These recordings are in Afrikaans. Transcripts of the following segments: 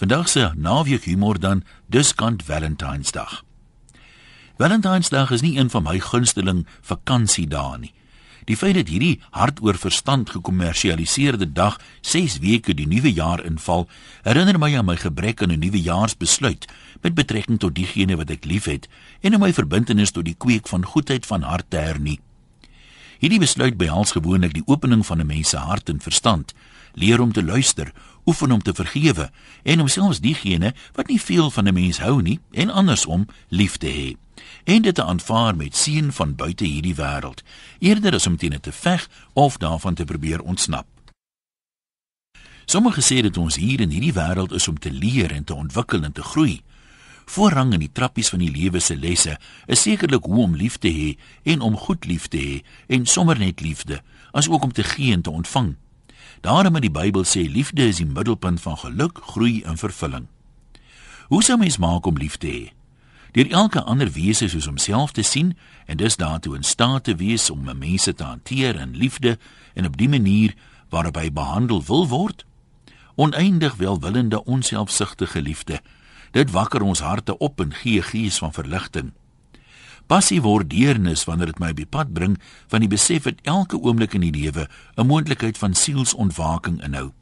Vandag se naweek humor dan diskant Valentynsdag. Valentynsdag is nie een van my gunsteling vakansiedae nie. Die feit dat hierdie hart oor verstand gekommersialiseerde dag 6 weke die nuwe jaar inval, herinner my aan my gebrek aan 'n nuwejaarsbesluit met betrekking tot diegene wat ek liefhet en aan my verbintenis tot die kweek van goedheid van hart te hernie. Hierdie besluit behels gewoonlik die opening van 'n mens se hart en verstand, leer om te luister, oefen om te vergewe en om selfs diegene wat nie veel van 'n mens hou nie en andersom lief te hê en dit te aanvaar met seën van buite hierdie wêreld eerder as om teen dit te veg of daarvan te probeer ontsnap. Sommige sê dit ons hier in hierdie wêreld is om te leer en te ontwikkel en te groei. Voorrang in die trappies van die lewe se lesse is sekerlik hoe om lief te hê en om goed lief te hê en sommer net liefde, asook om te gee en te ontvang. Daarom in die Bybel sê liefde is die middelpunt van geluk, groei en vervulling. Hoe sou mens maak om lief te hê? Deur elke ander wese soos homself te sien en dus daartoe in staat te wees om mense te hanteer in liefde en op die manier waarop hy behandel wil word? Oneindig welwillende, onselfsugtige liefde. Dit wakker ons harte op en gee gees van verligting. Passie word deernis wanneer dit my op die pad bring van die besef dat elke oomblik in die lewe 'n moontlikheid van sielsontwaking inhou.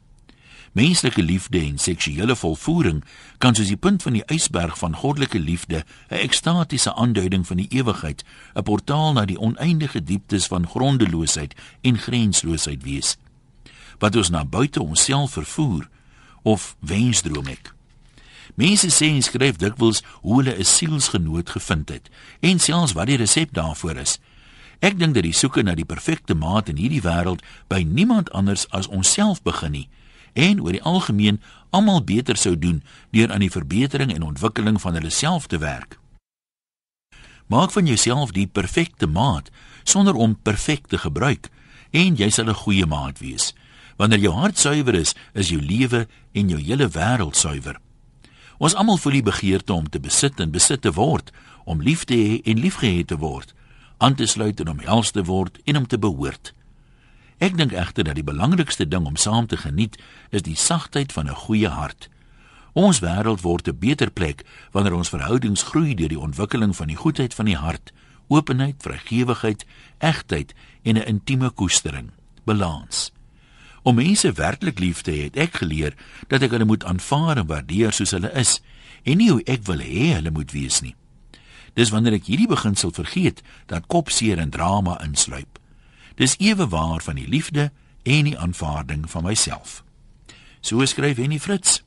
Menslike liefde en seksuele volvoering kan soos die punt van die ysberg van goddelike liefde 'n ekstatiese aanduiding van die ewigheid, 'n portaal na die oneindige dieptes van grondeloosheid en grensloosheid wees. Wat ons na buite onsself vervoer of wensdroom ek. Mense sê en skryf dikwels hoe hulle 'n sielsgenoot gevind het en selfs wat die resep daarvoor is. Ek dink dat die soeke na die perfekte maat in hierdie wêreld by niemand anders as onsself begin nie en oor die algemeen almal beter sou doen deur aan die verbetering en ontwikkeling van hulle self te werk. Maak van jouself die perfekte maat sonder om perfek te gebruik en jy sal 'n goeie maat wees. Wanneer jou hart suiwer is, is jou lewe en jou hele wêreld suiwer. Ons almal voel die begeerte om te besit en besit te word, om lief te hê en liefgehad te word, aan te sluit en omhels te word en om te behoort. Ek dink egter dat die belangrikste ding om saam te geniet is die sagtheid van 'n goeie hart. Ons wêreld word 'n beter plek wanneer ons verhoudings groei deur die ontwikkeling van die goedheid van die hart, openheid, vrygewigheid, egtheid en 'n intieme koestering, balans. Om mense werklik lief te hê, het ek geleer dat ek hulle moet aanvaar en waardeer soos hulle is en nie hoe ek wil hê hulle moet wees nie. Dis wanneer ek hierdie beginsel vergeet dat kopseer en drama insluip. Dis ewe waar van die liefde en die aanvaarding van myself. So skryf Henny Fritz.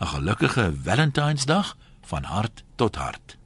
'n Gelukkige Valentynsdag van hart tot hart.